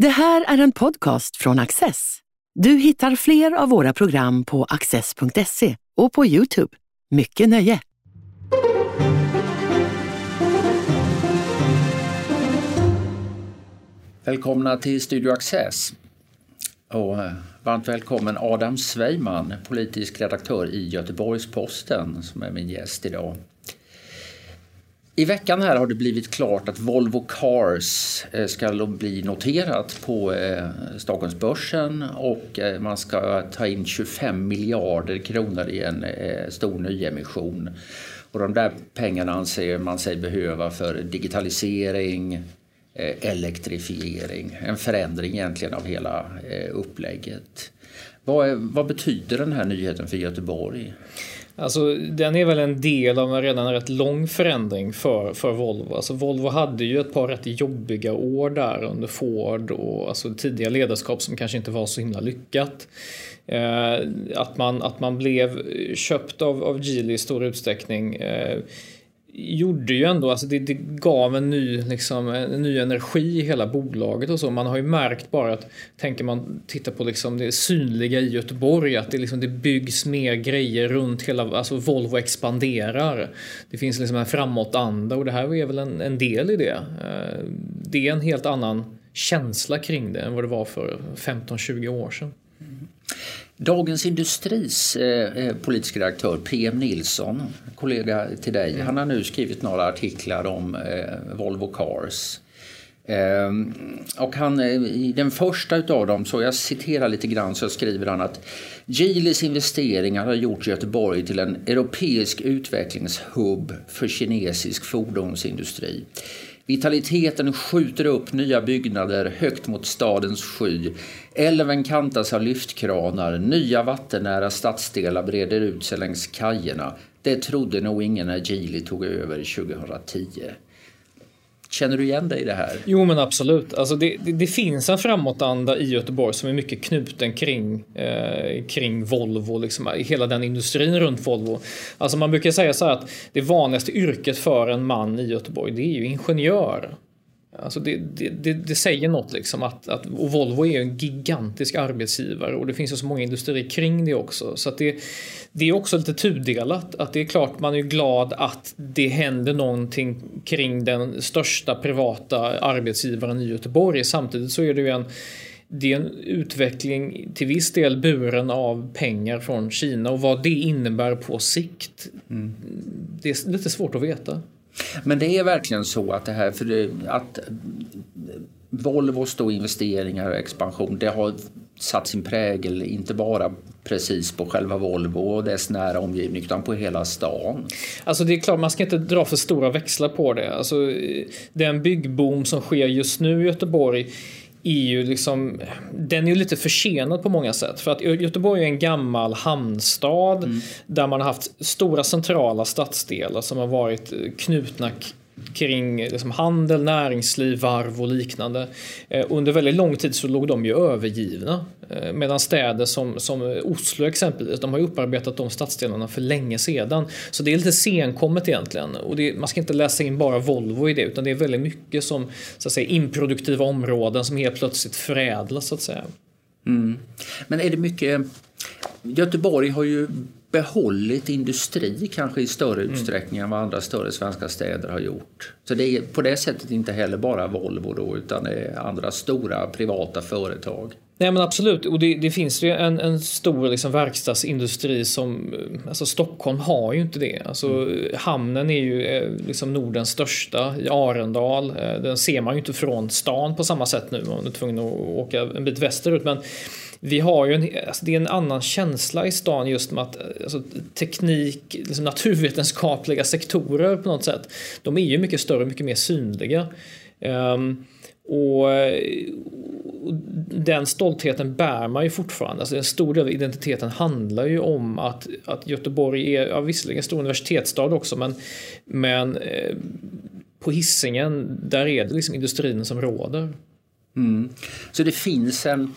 Det här är en podcast från Access. Du hittar fler av våra program på access.se och på Youtube. Mycket nöje! Välkomna till Studio Access. Och eh, varmt välkommen Adam Sveiman, politisk redaktör i Göteborgs-Posten som är min gäst idag. I veckan här har det blivit klart att Volvo Cars eh, ska bli noterat på eh, Stockholmsbörsen och eh, man ska ta in 25 miljarder kronor i en stor nyemission. Och de där pengarna anser man sig behöva för digitalisering, elektrifiering, en förändring egentligen av hela upplägget. Vad, vad betyder den här nyheten för Göteborg? Alltså, den är väl en del av en redan rätt lång förändring för, för Volvo. Alltså, Volvo hade ju ett par rätt jobbiga år där under Ford och alltså, tidiga ledarskap som kanske inte var så himla lyckat. Eh, att, man, att man blev köpt av, av Geely i stor utsträckning eh, gjorde ju ändå, alltså det, det, gav en ny, liksom, en ny energi i hela bolaget och så. Man har ju märkt bara att, tänker man titta på liksom det synliga i Göteborg, att det, liksom, det byggs mer grejer runt hela, alltså Volvo expanderar. Det finns liksom en framåtanda och det här är väl en, en del i det. Eh, det är en helt annan känsla kring det än vad det var för 15-20 år sedan. Dagens Industris eh, eh politiska redaktör PM Nilsson, kollega till dig, mm. han har nu skrivit några artiklar om eh, Volvo Cars. Eh, och han, eh, I den första utav dem, så jag citerar lite grann, så skriver han att Geelys investeringar har gjort Göteborg till en europeisk utvecklingshubb för kinesisk fordonsindustri. Vitaliteten skjuter upp nya byggnader högt mot stadens sky. Älven kantas av lyftkranar. Nya vattennära stadsdelar breder ut sig längs kajerna. Det trodde nog ingen när Geely tog över 2010. Känner du igen dig i det här? Jo men absolut. Alltså det, det, det finns en framåtanda i Göteborg som är mycket knuten kring, eh, kring Volvo, liksom, hela den industrin runt Volvo. Alltså man brukar säga så här att det vanligaste yrket för en man i Göteborg det är ju ingenjör. Alltså det, det, det, säger något liksom att, att Volvo är en gigantisk arbetsgivare och det finns ju så många industrier kring det också. Så det, det är också lite tudelat. Att det är klart man är glad att det händer någonting kring den största privata arbetsgivaren i Göteborg. Samtidigt så är det ju en det är en utveckling till viss del buren av pengar från Kina och vad det innebär på sikt. Mm. Det är lite svårt att veta. Men det är verkligen så att det här, för det, att Volvos då investeringar och expansion, det har satt sin prägel inte bara precis på själva Volvo och dess nära omgivning utan på hela stan. Alltså det är klart, man ska inte dra för stora växlar på det. Alltså, den byggboom som sker just nu i Göteborg ju liksom, den är ju lite försenad på många sätt. För att Göteborg är en gammal hamnstad mm. där man har haft stora centrala stadsdelar som har varit knutna kring liksom handel, näringsliv, varv och liknande. Eh, under väldigt lång tid så låg de ju övergivna. Eh, medan städer som, som Oslo exempelvis, de har ju upparbetat de stadsdelarna för länge sedan. Så det är lite senkommet egentligen. Och det, man ska inte läsa in bara Volvo i det, utan det är väldigt mycket som så att säga, improduktiva områden som helt plötsligt förädlas så att säga. Mm. Men är det mycket Göteborg har ju behållit industri kanske i större mm. utsträckning mm. än vad andra större svenska städer har gjort. Så det är på det sättet inte heller bara Volvo då, utan det är andra stora privata företag. Nej men absolut, och det, det finns ju en, en stor liksom verkstadsindustri som, alltså Stockholm har ju inte det. Alltså mm. hamnen är ju eh, liksom Nordens största i Arendal. Eh, den ser man ju inte från stan på samma sätt nu, man är tvungen att åka en bit västerut. Men vi har ju en, alltså det är en annan känsla i stan just med att alltså, teknik, liksom naturvetenskapliga sektorer på något sätt, de är ju mycket större, mycket mer synliga. Um, och, och, den stoltheten bär man ju fortfarande. Alltså en stor del av identiteten handlar ju om att, att Göteborg är ja, visserligen en stor universitetsstad också men, men eh, på hissingen där är det liksom industrin som råder. Mm. Så det finns en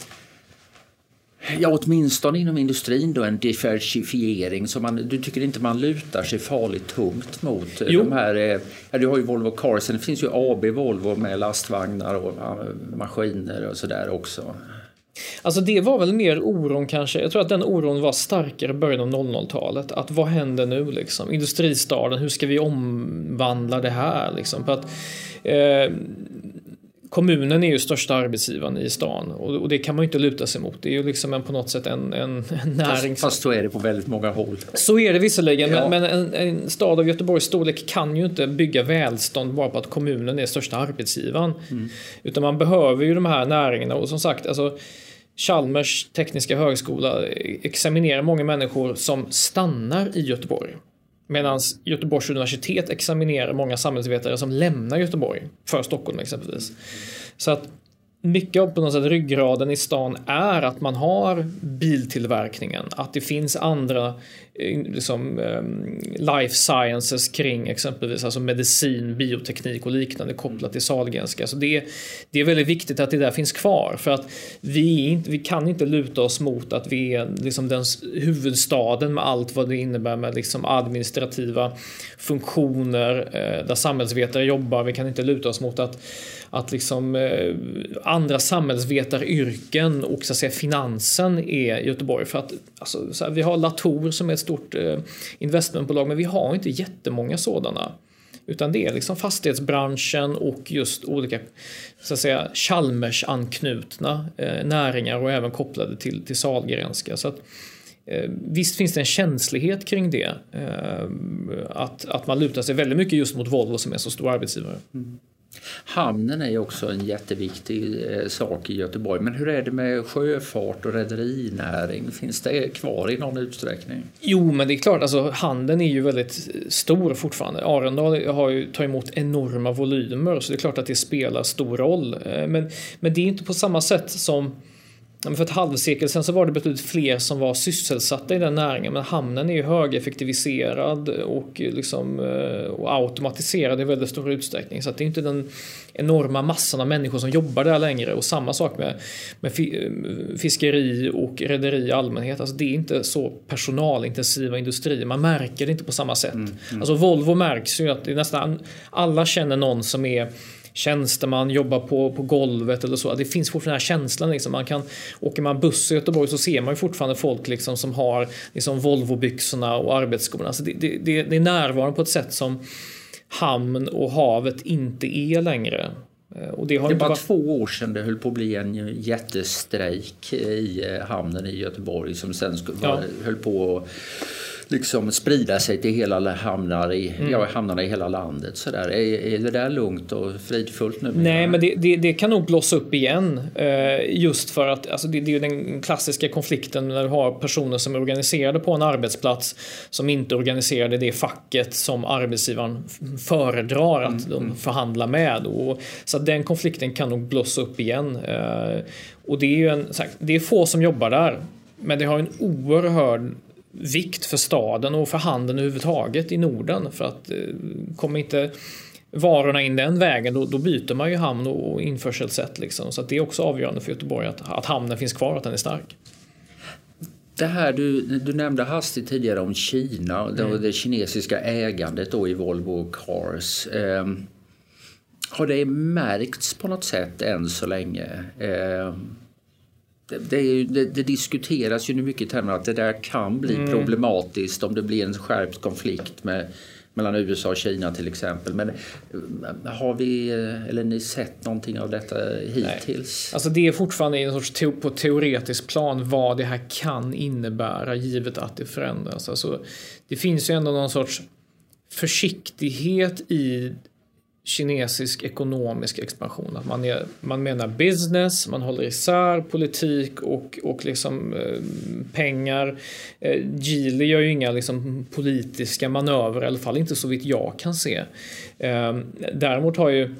Ja, åtminstone inom industrin då en diversifiering. Så man, du tycker inte man lutar sig farligt tungt mot eh, jo. de här... Eh, ja, du har ju Volvo Cars, det finns ju AB Volvo med lastvagnar och maskiner och sådär också. Alltså det var väl mer oron kanske. Jag tror att den oron var starkare i början av 00-talet. Att vad händer nu liksom? Industristaden, hur ska vi omvandla det här liksom? För att, eh, kommunen är ju största arbetsgivaren i stan och, och, det kan man ju inte luta sig mot. Det är ju liksom en, på något sätt en, en, en näring. Fast, så är det på väldigt många håll. Så är det visserligen, ja. men, men en, en, stad av Göteborgs storlek kan ju inte bygga välstånd bara på att kommunen är största arbetsgivaren. Mm. Utan man behöver ju de här näringarna och som sagt, alltså Chalmers tekniska högskola examinerar många människor som stannar i Göteborg. Medan Göteborgs universitet examinerar många samhällsvetare som lämnar Göteborg för Stockholm exempelvis. Så att mycket av på något sätt ryggraden i stan är att man har biltillverkningen, att det finns andra Eh, liksom, ehm, life sciences kring exempelvis alltså medicin, bioteknik och liknande kopplat till Sahlgrenska. Så det, det är väldigt viktigt att det där finns kvar för att vi, inte, vi kan inte luta oss mot att vi är liksom den huvudstaden med allt vad det innebär med liksom administrativa funktioner eh, där samhällsvetare jobbar. Vi kan inte luta oss mot att att liksom eh, andra samhällsvetaryrken och så att säga finansen är Göteborg. För att alltså, så här, vi har Latour som är ett stort eh, investmentbolag men vi har inte jättemånga sådana. Utan det är liksom fastighetsbranschen och just olika så att säga Chalmers-anknutna eh, näringar och även kopplade till, till Sahlgrenska. Så att, eh, Visst finns det en känslighet kring det. Att, att man lutar sig väldigt mycket just mot Volvo som är så stor arbetsgivare. Mm. Hamnen är också en jätteviktig eh, sak i Göteborg. Men hur är det med sjöfart och rederinäring? Finns det kvar i någon utsträckning? Jo, men det är klart, alltså, handeln är ju väldigt eh, stor fortfarande. Arendal har ju tagit emot enorma volymer så det är klart att det spelar stor roll. Eh, men, men det är inte på samma sätt som för ett halvsekel sedan så var det betydligt fler som var sysselsatta i den näringen men hamnen är ju högeffektiviserad och, liksom, eh, och automatiserad i väldigt stor utsträckning så det är inte den enorma massan av människor som jobbar där längre och samma sak med, med eh, fiskeri och rederi i allmänhet. Alltså det är inte så personalintensiva industrier, man märker det inte på samma sätt. Mm, mm. Alltså Volvo märks ju att det nästan alla känner någon som är tjänsteman, jobbar på, på golvet eller så. Det finns fortfarande den här känslan. Liksom. Man kan, åker man buss i Göteborg så ser man ju fortfarande folk liksom, som har liksom, Volvo-byxorna och arbetsskorna. Alltså det, det, det, det är närvarande på ett sätt som hamn och havet inte är längre. Eh, och det, har det var varit... två år sedan det höll på att bli en jättestrejk i eh, hamnen i Göteborg som sen skulle, ja. höll på att liksom sprida sig till hela hamnar i, mm. ja, hamnarna i hela landet. Så där. Är, är det där lugnt och fridfullt nu? Nej, men det, det, det, kan nog blossa upp igen. Eh, just för att alltså det, det är den klassiska konflikten när du har personer som är organiserade på en arbetsplats som inte är organiserade i det facket som arbetsgivaren föredrar att mm. de mm. förhandlar med. Och, så den konflikten kan nog blossa upp igen. Eh, och det är en, det är få som jobbar där. Men det har en oerhörd vikt för staden och för handeln överhuvudtaget i Norden. För att eh, kommer inte varorna in den vägen då, då byter man ju hamn och införselsätt. Liksom. Så det är också avgörande för Göteborg att, att hamnen finns kvar och att den är stark. Det här du, du nämnde hastigt tidigare om Kina och mm. det kinesiska ägandet då i Volvo Cars. Eh, har det märkts på något sätt än så länge? Eh, det, är, det, det, diskuteras ju nu mycket termer att det där kan bli mm. problematiskt om det blir en skärpt konflikt med, mellan USA och Kina till exempel. Men eh, har vi eh, eller ni sett någonting av detta hittills? Nej. Alltså det är fortfarande en sorts te på teoretisk plan vad det här kan innebära givet att det förändras. Alltså, det finns ju ändå någon sorts försiktighet i kinesisk ekonomisk expansion. Att man, är, man menar business, man håller isär politik och, och liksom, eh, pengar. Eh, Geely gör ju inga liksom, politiska manövrer, i alla fall inte så vitt jag kan se. Eh, däremot har ju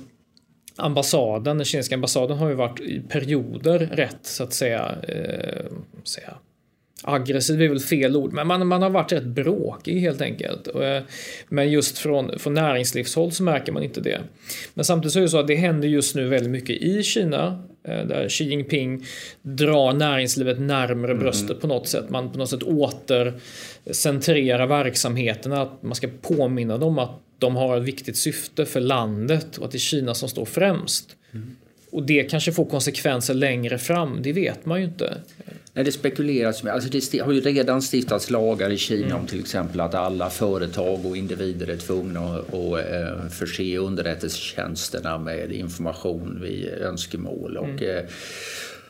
ambassaden, den kinesiska ambassaden har ju varit i perioder rätt så att säga, eh, säga aggressiv är väl fel ord, men man, man har varit rätt bråkig helt enkelt. Eh, men just från, från näringslivshåll så märker man inte det. Men samtidigt så är det så att det händer just nu väldigt mycket i Kina eh, där Xi Jinping drar näringslivet närmare mm. bröstet på något sätt. Man på något sätt återcentrerar verksamheterna, att man ska påminna dem att de har ett viktigt syfte för landet och att det är Kina som står främst. Mm. Och det kanske får konsekvenser längre fram, det vet man ju inte. Nej, det spekuleras med. Alltså det har ju redan stiftats lagar i Kina mm. om till exempel att alla företag och individer är tvungna att, att eh, förse underrättelsetjänsterna med information vid önskemål. Mm. Och, eh,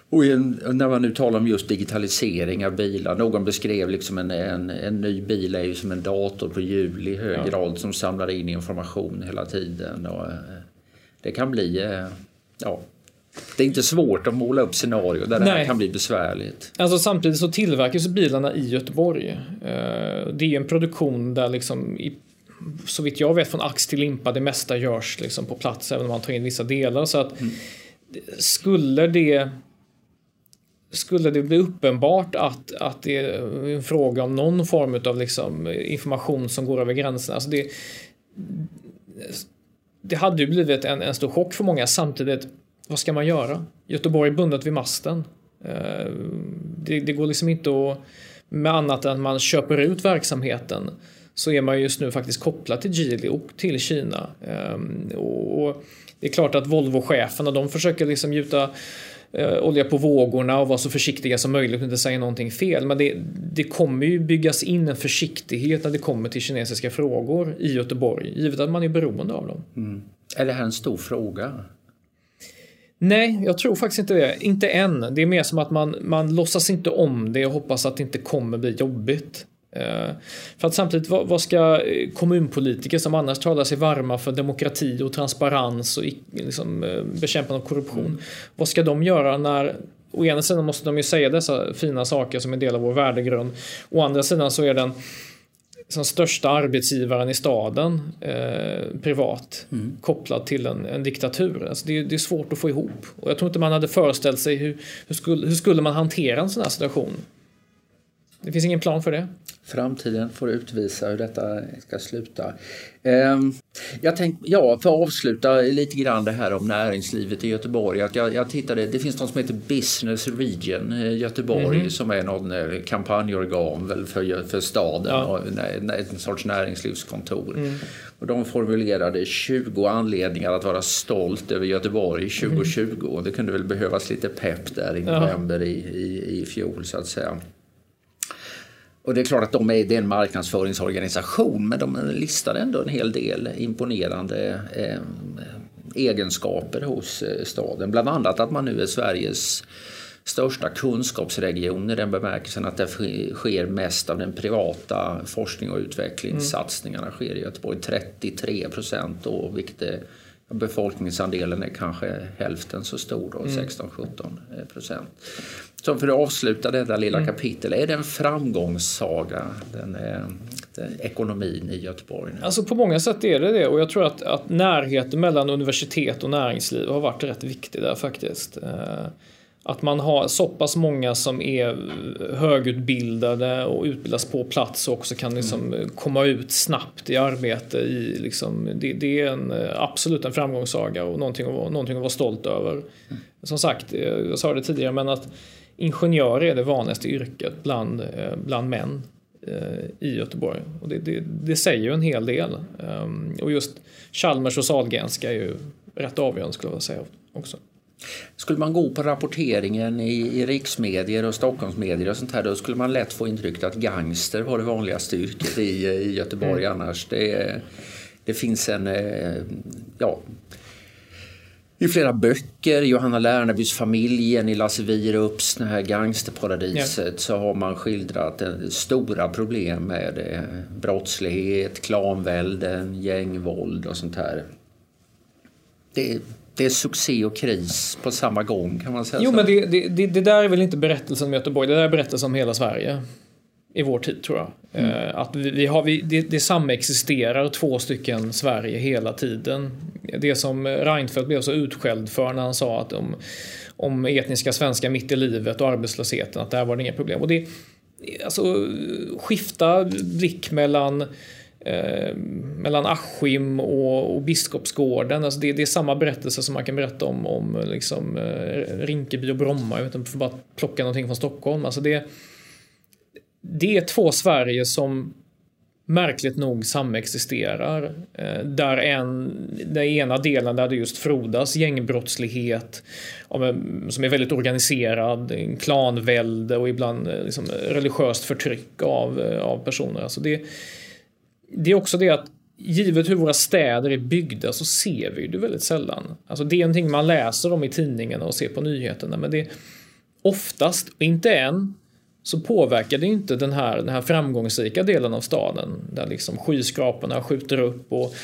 och när man nu talar om just digitalisering av bilar. Någon beskrev liksom en, en, en ny bil är ju som en dator på hjul i hög ja. grad som samlar in information hela tiden. Och eh, det kan bli ja, det är inte svårt att måla upp scenarier där det här kan bli besvärligt. Alltså samtidigt så tillverkas bilarna i Göteborg. Eh, det är en produktion där liksom så vitt jag vet från ax till limpa det mesta görs liksom på plats även om man tar in vissa delar. Så att mm. skulle det skulle det bli uppenbart att, att det är en fråga om någon form av liksom information som går över gränserna. Alltså det, det hade ju blivit en, en stor chock för många. Samtidigt vad ska man göra? Göteborg är bundet vid masten. Eh, det, det, går liksom inte att, med annat än att man köper ut verksamheten, så är man just nu faktiskt kopplad till Geely och till Kina. Eh, och det är klart att Volvo-cheferna, de försöker liksom gjuta eh, olja på vågorna och vara så försiktiga som möjligt och inte säga någonting fel. Men det, det kommer ju byggas in en försiktighet när det kommer till kinesiska frågor i Göteborg, givet att man är beroende av dem. Mm. Är det här en stor fråga? Nej, jag tror faktiskt inte det. Inte än. Det är mer som att man, man låtsas inte om det och hoppas att det inte kommer bli jobbigt. Uh, för att samtidigt, vad, ska eh, kommunpolitiker som annars talar sig varma för demokrati och transparens och liksom, uh, bekämpande av korruption, mm. vad ska de göra när Å ena sidan måste de ju säga dessa fina saker som en del av vår värdegrund. Å andra sidan så är den som största arbetsgivaren i staden eh, privat mm. kopplad till en, en diktatur. Alltså det, det, är svårt att få ihop. Och jag tror inte man hade föreställt sig hur, hur, skulle, hur skulle man hantera en sån här situation. Det finns ingen plan för det. Framtiden får utvisa hur detta ska sluta. Ehm, jag tänkte, ja, för att avsluta lite grann det här om näringslivet i Göteborg. Att jag, jag tittade, det finns något som heter Business Region Göteborg mm. som är någon eh, kampanjorgan väl för, för staden ja. och en sorts näringslivskontor. Mm. Och de formulerade 20 anledningar att vara stolt över Göteborg 2020. Mm. Det kunde väl behövas lite pepp där i november ja. i, i, i fjol så att säga. Och det är klart att de är, det är en marknadsföringsorganisation men de listar ändå en hel del imponerande eh, egenskaper hos eh, staden. Bland annat att man nu är Sveriges största kunskapsregion i den bemärkelsen att det sker mest av den privata forskning och utvecklingssatsningarna mm. sker i Göteborg. 33 procent då, vilket är, befolkningsandelen är kanske hälften så stor då, mm. 16-17 procent. Så för att avsluta detta lilla mm. kapitel, är det en framgångssaga, den, den, ekonomin i Göteborg? Alltså på många sätt är det det och jag tror att, att närheten mellan universitet och näringsliv har varit rätt viktig där faktiskt. Att man har så pass många som är högutbildade och utbildas på plats och också kan liksom mm. komma ut snabbt i arbete. I liksom, det, det, är en, absolut en framgångssaga och någonting att, någonting att vara stolt över. Mm. Som sagt, jag sa det tidigare, men att ingenjör är det vanligaste yrket bland, eh, bland män eh, i Göteborg. Och det, det, det säger ju en hel del. Ehm, och just Chalmers och Sahlgrenska är ju rätt avgörande skulle jag säga också. Skulle man gå på rapporteringen i, i riksmedier och Stockholmsmedier och sånt här då skulle man lätt få intrycket att gangster var det vanligaste yrket i, i Göteborg mm. annars. Det, det finns en, eh, ja, i flera böcker, Johanna Lernebys familjen i Lasse Wierups, här gangsterparadiset, ja. så har man skildrat stora problem med eh, brottslighet, klanvälden, gängvåld och sånt här. Det, det är succé och kris på samma gång kan man säga. Jo, så. men det, det, det, där är väl inte berättelsen om Göteborg, det där är berättelsen om hela Sverige i vår tid tror jag. Mm. Eh, att vi, vi har, vi, det, det samexisterar två stycken Sverige hela tiden. Det som Reinfeldt blev så utskälld för när han sa att om, om etniska svenskar mitt i livet och arbetslösheten, att där var det inga problem. Och det, alltså, skifta blick mellan Eh, mellan Askim och, och Biskopsgården. Alltså det, det, är samma berättelse som man kan berätta om, om eh, liksom, eh, Rinkeby och Bromma. Jag vet inte, för bara plocka någonting från Stockholm. Alltså det, det är två Sverige som märkligt nog samexisterar. Eh, där en, den ena delen där det just frodas gängbrottslighet som är väldigt organiserad, klanvälde och ibland eh, liksom religiöst förtryck av, eh, av personer. Alltså det, det är också det att givet hur våra städer är byggda så ser vi det väldigt sällan. Alltså det är någonting man läser om i tidningarna och ser på nyheterna men det är oftast, inte än, så påverkar det inte den här, den här framgångsrika delen av staden där liksom skyskraporna skjuter upp och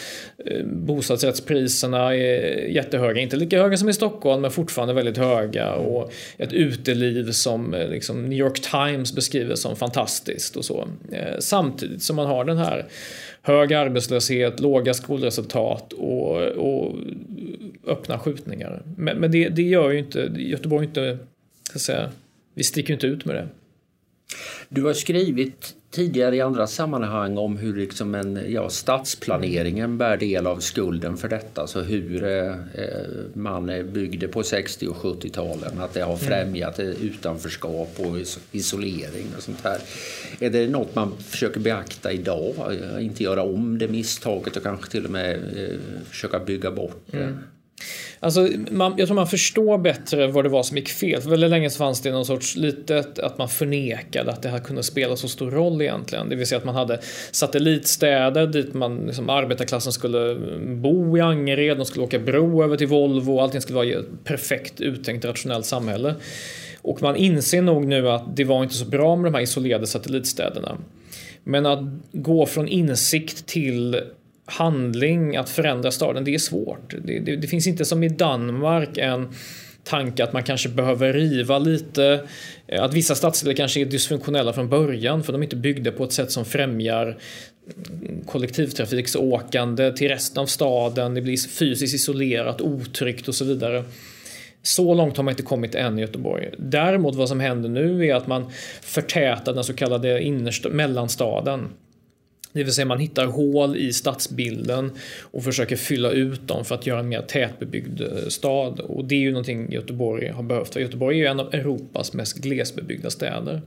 eh, bostadsrättspriserna är jättehöga. Inte lika höga som i Stockholm men fortfarande väldigt höga och ett uteliv som eh, liksom New York Times beskriver som fantastiskt och så. Eh, samtidigt som man har den här hög arbetslöshet, låga skolresultat och, och öppna skjutningar. Men, men det, det, gör ju inte Göteborg inte, så att säga, vi sticker inte ut med det. Du har skrivit tidigare i andra sammanhang om hur liksom en, ja, stadsplaneringen bär del av skulden för detta. Så hur eh, man byggde på 60 och 70-talen, att det har mm. främjat mm. utanförskap och isolering och sånt här. Är det något man försöker beakta idag? Inte göra om det misstaget och kanske till och med eh, försöka bygga bort det? Mm. Alltså, man, jag tror man förstår bättre vad det var som gick fel. För väldigt länge så fanns det någon sorts litet att man förnekade att det här kunde spela så stor roll egentligen. Det vill säga att man hade satellitstäder dit man, liksom, arbetarklassen skulle bo i Angered, de skulle åka bro över till Volvo och allting skulle vara ett perfekt uttänkt rationellt samhälle. Och man inser nog nu att det var inte så bra med de här isolerade satellitstäderna. Men att gå från insikt till handling att förändra staden, det är svårt. Det, det, det, finns inte som i Danmark en tanke att man kanske behöver riva lite. Eh, att vissa stadsdelar kanske är dysfunktionella från början för de är inte byggda på ett sätt som främjar kollektivtrafiksåkande till resten av staden. Det blir fysiskt isolerat, otryggt och så vidare. Så långt har man inte kommit än i Göteborg. Däremot vad som händer nu är att man förtätar den så kallade innersta, mellanstaden. Det vill säga man hittar hål i stadsbilden och försöker fylla ut dem för att göra en mer tätbebyggd eh, stad. Och det är ju någonting Göteborg har behövt. För Göteborg är ju en av Europas mest glesbebyggda städer.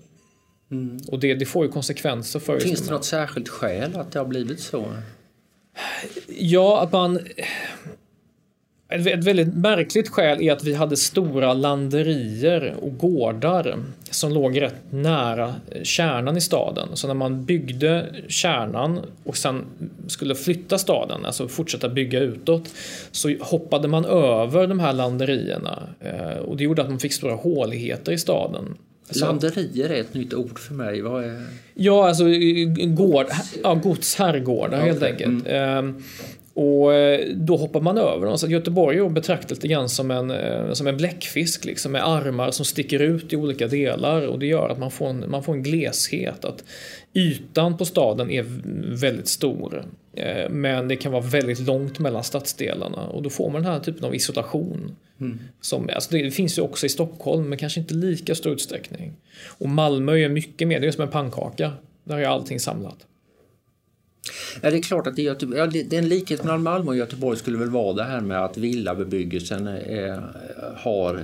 Mm. Och det, det, får ju konsekvenser för Finns det något särskilt skäl att det har blivit så? Ja, att man ett väldigt märkligt skäl är att vi hade stora landerier och gårdar som låg rätt nära kärnan i staden. Så när man byggde kärnan och sen skulle flytta staden, alltså fortsätta bygga utåt, så hoppade man över de här landerierna. Eh, och det gjorde att man fick stora håligheter i staden. Landerier är ett nytt ord för mig. Vad är... Ja, alltså gård, ja, gods herrgårdar okay. helt enkelt. Mm. Och eh, då hoppar man över dem. Så Göteborg är betraktat lite grann som en, eh, som en bläckfisk liksom, med armar som sticker ut i olika delar och det gör att man får en, man får en gleshet. Att ytan på staden är väldigt stor. Eh, men det kan vara väldigt långt mellan stadsdelarna och då får man den här typen av isolation. Mm. Som, alltså det finns ju också i Stockholm men kanske inte lika stor utsträckning. Och Malmö är mycket mer, det är som en pannkaka. Där är allting samlat. Ja, det är klart att det är, Göteborg, ja, det, en likhet mellan Malmö och Göteborg skulle väl vara det här med att villabebyggelsen eh, har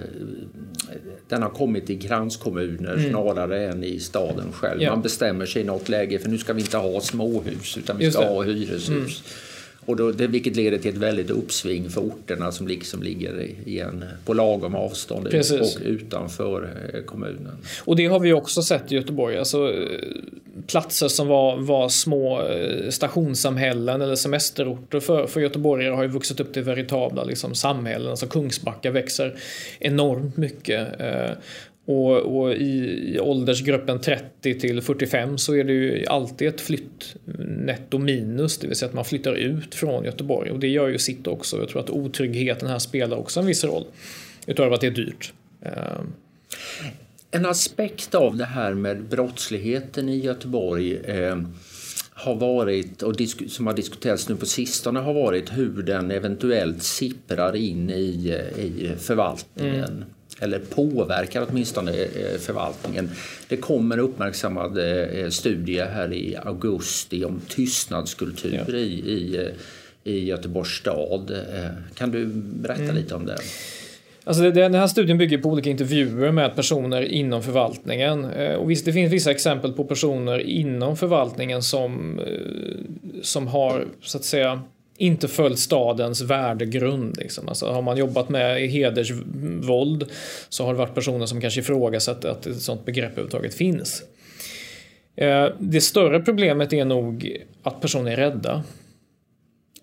den har kommit i kranskommuner mm. snarare än i staden själv. Ja. Man bestämmer sig i något läge för nu ska vi inte ha småhus utan vi ska ha hyreshus. Mm. Och då, det, vilket leder till ett väldigt uppsving för orterna som liksom ligger i en, på lagom avstånd Precis. och utanför eh, kommunen. Och det har vi också sett i Göteborg. Alltså, platser som var, var små eh, stationssamhällen eller semesterorter för, för göteborgare har ju vuxit upp till veritabla liksom, samhällen. Alltså Kungsbacka växer enormt mycket. Eh, och, och i, i åldersgruppen 30 till 45 så är det ju alltid ett flyttnetto mm, minus, det vill säga att man flyttar ut från Göteborg och det gör ju sitt också. Jag tror att otryggheten här spelar också en viss roll, utöver att det är dyrt. Eh, Eh, en aspekt av det här med brottsligheten i Göteborg eh, har varit, och som har diskuterats nu på sistone, har varit hur den eventuellt sipprar in i, i förvaltningen. Mm. eller påverkar åtminstone eh, förvaltningen. Det kommer en uppmärksammad eh, studie här i augusti om tystnadskultur ja. i, i, i Göteborgs stad. Kan du berätta mm. lite om det? Alltså den här studien bygger på olika intervjuer med personer inom förvaltningen. Eh, och visst, det finns vissa exempel på personer inom förvaltningen som, eh, som har så att säga inte följt stadens värdegrund. Liksom. Alltså, har man jobbat med hedersvåld så har det varit personer som kanske ifrågasatt att ett sånt begrepp överhuvudtaget finns. Eh, det större problemet är nog att personer är rädda.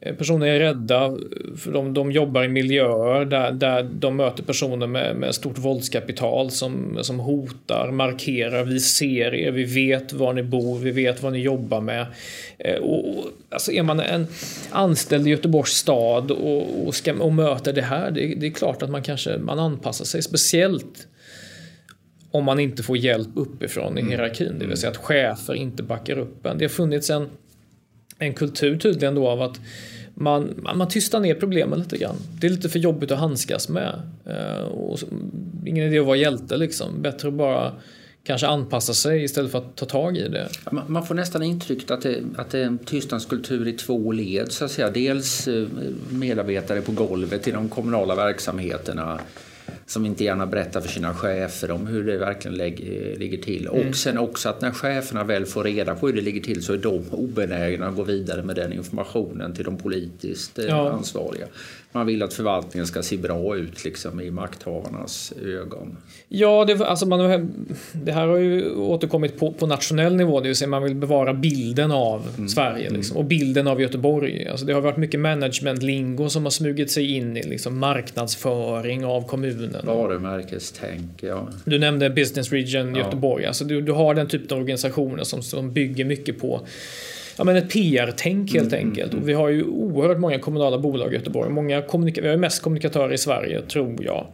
Eh, personer är rädda, för de, de jobbar i miljöer där, där de möter personer med, med stort våldskapital som, som hotar, markerar, vi ser er, vi vet var ni bor, vi vet vad ni jobbar med. Eh, och, alltså är man en anställd i Göteborgs stad och, och, ska, och möter det här, det, det är klart att man kanske man anpassar sig, speciellt om man inte får hjälp uppifrån i mm. hierarkin, det vill säga att chefer inte backar upp en. Det har funnits en en kultur tydligen då av att man, man tystar ner problemen lite grann. Det är lite för jobbigt att handskas med. Uh, och ingen idé att vara hjälte liksom. Bättre att bara kanske anpassa sig istället för att ta tag i det. Man får nästan intrycket att det, att det är en tystnadskultur i två led. Så att säga. Dels eh, medarbetare på golvet i de kommunala verksamheterna som inte gärna berättar för sina chefer om hur det verkligen ligger till. Mm. Och sen också att när cheferna väl får reda på hur det ligger till så är de obenägna att gå vidare med den informationen till de politiskt eh, ja. ansvariga. Man vill att förvaltningen ska se bra ut liksom, i makthavarnas ögon. Ja, det, alltså man, det här har ju återkommit på, på nationell nivå, det vill säga man vill bevara bilden av mm. Sverige liksom, mm. och bilden av Göteborg. Alltså det har varit mycket management-lingo som har smugit sig in i liksom, marknadsföring av kommunen. Varumärkestänk, ja. Du nämnde Business Region Göteborg. Ja. Alltså du, du har den typen av organisationer som, som bygger mycket på ja, men ett PR-tänk helt mm, enkelt. Mm, och vi har ju oerhört många kommunala bolag i Göteborg. Många kommunika- vi har mest kommunikatörer i Sverige, tror jag.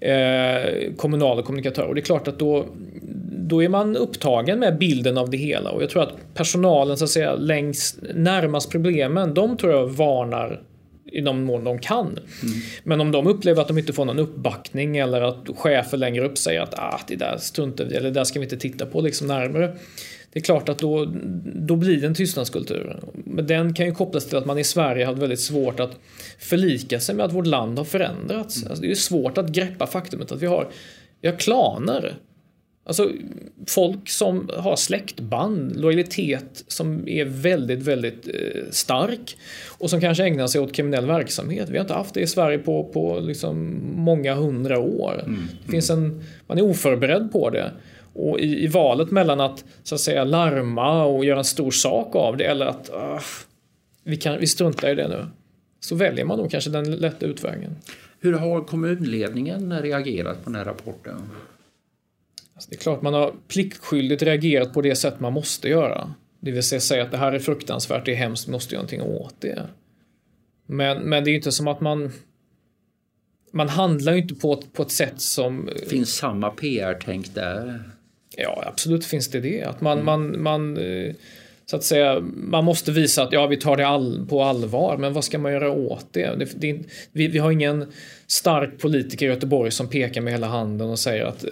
Eh, kommunala kommunikatörer. Och det är klart att då, då är man upptagen med bilden av det hela. Och jag tror att personalen så att säga längst närmast problemen, de tror jag varnar i de mån de kan. Mm. Men om de upplever att de inte får någon uppbackning eller att chefer längre upp säger att ah, det där struntar vi eller det där ska vi inte titta på liksom närmare det är klart att då, då blir det en tystnadskultur. Men den kan ju kopplas till att man i Sverige har väldigt svårt att förlika sig med att vårt land har förändrats. Mm. Alltså det är svårt att greppa faktumet att vi har, vi har klaner. Alltså folk som har släktband, lojalitet som är väldigt, väldigt eh, stark och som kanske ägnar sig åt kriminell verksamhet. Vi har inte haft det i Sverige på, på liksom många hundra år. Mm. Det finns en, man är oförberedd på det. Och i, i, valet mellan att så att säga larma och göra en stor sak av det eller att uh, vi, kan, vi struntar i det nu. Så väljer man nog kanske den lätta utvägen. Hur har kommunledningen reagerat på den här rapporten? Alltså det är klart man har pliktskyldigt reagerat på det sätt man måste göra. Det vill säga säga att det här är fruktansvärt, det är hemskt, vi måste göra någonting åt det. Men, men det är inte som att man man handlar ju inte på, på ett sätt som... Finns samma PR-tänk där? Ja, absolut finns det det. Att man, mm. man, man, eh, så att säga, man måste visa att ja, vi tar det all, på allvar, men vad ska man göra åt det? det, det vi, vi har ingen stark politiker i Göteborg som pekar med hela handen och säger att eh,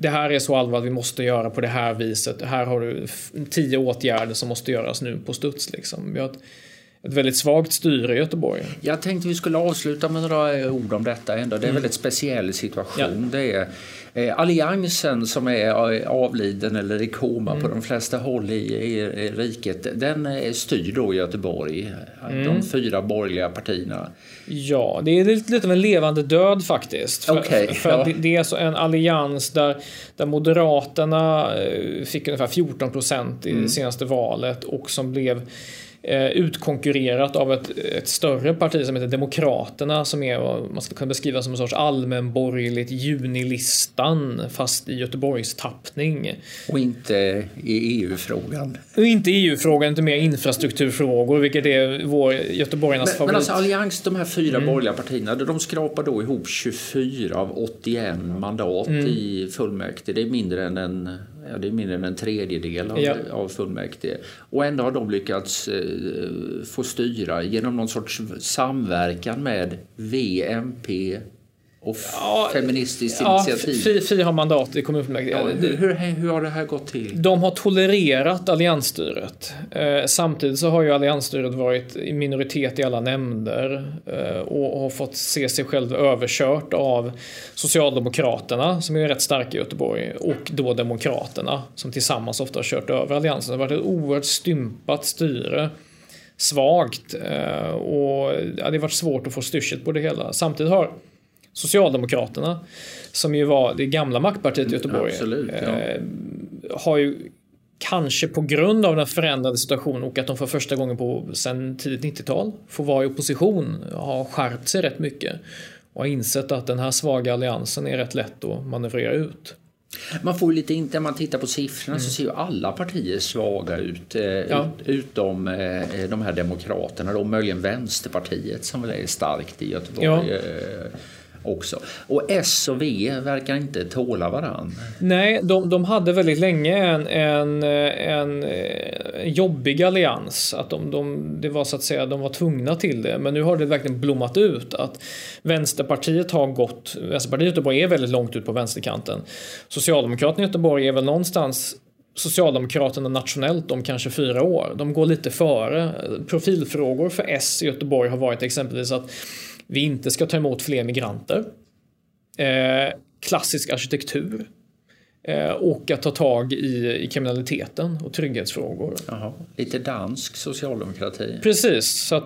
det här är så allvarligt, vi måste göra på det här viset. Här har du tio åtgärder som måste göras nu på studs. Liksom. Vi har ett, ett väldigt svagt styre i Göteborg. Jag tänkte vi skulle avsluta med några ord om detta ändå. Det är en mm. väldigt speciell situation. Ja. Det är eh, Alliansen som är avliden eller i koma mm. på de flesta håll i, i, i riket. Den styr då Göteborg. Mm. De fyra borgerliga partierna. Ja, det är lite, av en levande död faktiskt. För, okay, för ja. det, är så en allians där, där Moderaterna eh, fick ungefär 14 procent i mm. det senaste valet och som blev Eh, utkonkurrerat av ett, ett, större parti som heter Demokraterna som är vad man skulle kunna beskriva som en sorts allmänborgerligt Junilistan fast i Göteborgs tappning. Och inte i EU-frågan. Och inte EU-frågan, inte mer infrastrukturfrågor vilket är vår göteborgarnas men, favorit. Men alltså Allians, de här fyra mm. borgerliga partierna, de skrapar då ihop 24 av 81 mandat mm. i fullmäktige. Det är mindre än en ja, det är mindre än en tredjedel av, ja. av fullmäktige. Och ändå har de lyckats eh, få styra genom någon sorts samverkan med VMP och ja, Feministiskt ja, initiativ. Fyra mandat i kommunfullmäktige. Ja, hur, hur, har det här gått till? De har tolererat alliansstyret. Eh, samtidigt så har ju alliansstyret varit i minoritet i alla nämnder eh, och har fått se sig själv överkört av Socialdemokraterna som är rätt starka i Göteborg och då Demokraterna som tillsammans ofta har kört över alliansen. Det har varit ett oerhört stympat styre svagt eh, och ja, det har varit svårt att få styrsel på det hela. Samtidigt har Socialdemokraterna, som ju var det gamla maktpartiet i Göteborg, Absolut, ja. eh, har ju kanske på grund av den förändrade situationen och att de för första gången på sen tidigt 90-tal får vara i opposition har skärpt sig rätt mycket och har insett att den här svaga alliansen är rätt lätt att manövrera ut. Man får lite inte, när man tittar på siffrorna så ser ju alla partier svaga ut. Eh, ja. ut utom eh, de här demokraterna, då möjligen Vänsterpartiet som väl är starkt i Göteborg. Ja. Eh, också. Och S och V verkar inte tåla varann. Nej, de, de hade väldigt länge en, en, en, en jobbig allians. Att de, de, det var så att säga, de var tvungna till det. Men nu har det verkligen blommat ut att Vänsterpartiet har gått, Vänsterpartiet i Göteborg är väldigt långt ut på vänsterkanten. Socialdemokraterna i Göteborg är väl någonstans Socialdemokraterna nationellt om kanske fyra år. De går lite före. Profilfrågor för S i Göteborg har varit exempelvis att vi inte ska ta emot fler migranter. Eh, klassisk arkitektur. Eh, och att ta tag i, i kriminaliteten och trygghetsfrågor. Jaha, lite dansk socialdemokrati. Precis, så att,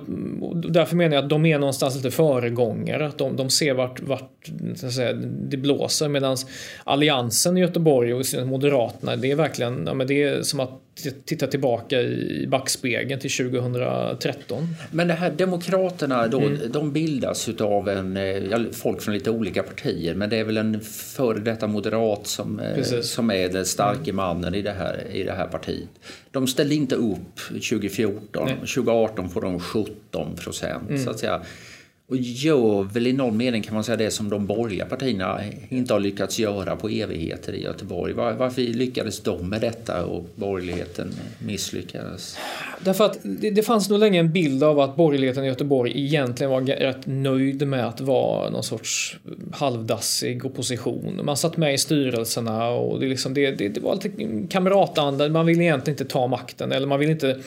därför menar jag att de är någonstans lite föregångare. Att de, de ser vart, vart säga, det blåser medan Alliansen i Göteborg och Moderaterna det är verkligen ja, men det är som att titta tillbaka i backspegeln till 2013. Men det här Demokraterna då, mm. de bildas utav en, eh, folk från lite olika partier men det är väl en före detta moderat som, eh, som är den starke mannen i det, här, i det här partiet. De ställde inte upp 2014, Nej. 2018 får de 17 procent mm. så att säga och gör väl i någon mening kan man säga det som de borgerliga partierna inte har lyckats göra på evigheter i Göteborg. Var, varför lyckades de med detta och borgerligheten misslyckades? Därför att det, det fanns nog länge en bild av att borgerligheten i Göteborg egentligen var rätt nöjd med att vara någon sorts halvdassig opposition. Man satt med i styrelserna och det, liksom, det, det, det var lite kamratanda. Man ville egentligen inte ta makten eller man ville inte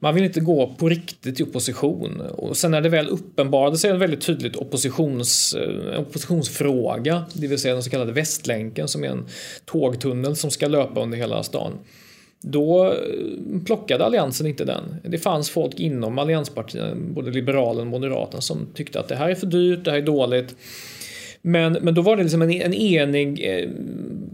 man vill inte gå på riktigt i opposition. Och sen när det väl uppenbarade sig en väldigt tydligt oppositions, eh, oppositionsfråga, det vill säga den så kallade Västlänken som är en tågtunnel som ska löpa under hela stan. Då eh, plockade Alliansen inte den. Det fanns folk inom allianspartierna, både Liberalen och Moderaterna, som tyckte att det här är för dyrt, det här är dåligt. Men, men då var det liksom en, en enig... Eh,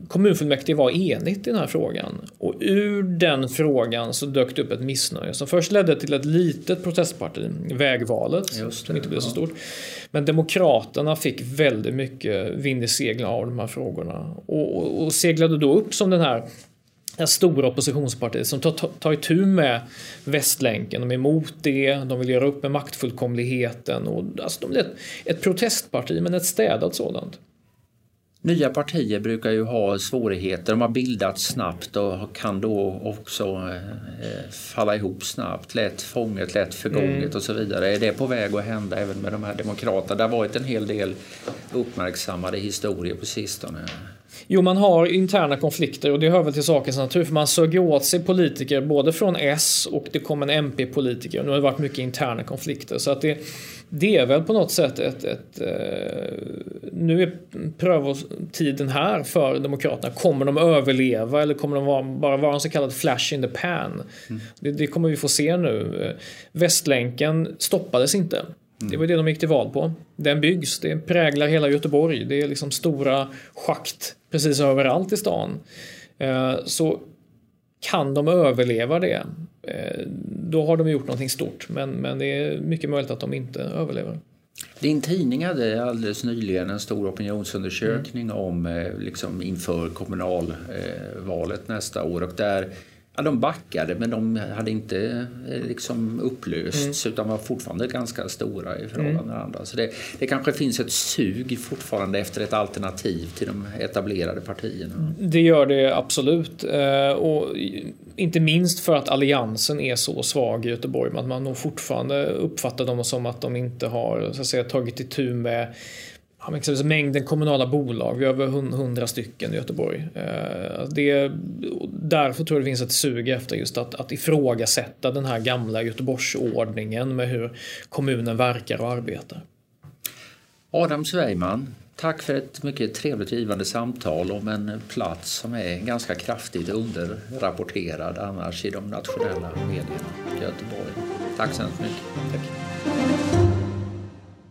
kommunfullmäktige var enigt i den här frågan. Och ur den frågan så dök det upp ett missnöje som först ledde till ett litet protestparti, Vägvalet, som inte blev så stort. Men Demokraterna fick väldigt mycket vind i seglen av de här frågorna och, och, och seglade då upp som den här det stora oppositionspartiet som tar, tar itu med Västlänken. De är emot det, de vill göra upp med maktfullkomligheten. Och, alltså, de är ett, ett protestparti, men ett städat sådant. Nya partier brukar ju ha svårigheter. De har bildats snabbt och kan då också eh, falla ihop snabbt. Lätt fånget, lätt förgånget mm. och så vidare. Är det på väg att hända även med de här demokraterna? Det har varit en hel del uppmärksammade historier på sistone. Jo, man har interna konflikter och det hör väl till sakens natur för man sög åt sig politiker både från S och det kom en MP-politiker. Nu har det varit mycket interna konflikter så att det, det är väl på något sätt ett, ett eh, nu är prövotiden här för Demokraterna. Kommer de överleva eller kommer de vara, bara vara en så kallad flash in the pan? Mm. Det, det, kommer vi få se nu. Västlänken stoppades inte. Mm. Det var det de gick till val på. Den byggs, det präglar hela Göteborg. Det är liksom stora schakt precis överallt i stan. Eh, så kan de överleva det, eh, då har de gjort någonting stort. Men, men det är mycket möjligt att de inte överlever. Din tidning hade alldeles nyligen en stor opinionsundersökning mm. om eh, liksom inför kommunalvalet nästa år och där Ja, de backade men de hade inte eh, liksom upplösts mm. utan var fortfarande ganska stora i förhållande mm. till andra. Så det, det kanske finns ett sug fortfarande efter ett alternativ till de etablerade partierna. Det gör det absolut. Eh, och inte minst för att alliansen är så svag i Göteborg. Att man nog fortfarande uppfattar dem som att de inte har så att säga, tagit itu med ja, exempelvis mängden kommunala bolag, vi har över 100 stycken i Göteborg. Eh, det, därför tror jag det finns ett sug efter just att, att ifrågasätta den här gamla Göteborgsordningen med hur kommunen verkar och arbetar. Adam Sveiman, tack för ett mycket trevligt givande samtal om en plats som är ganska kraftigt underrapporterad annars i de nationella medierna. Göteborg. Tack så hemskt mycket. Tack.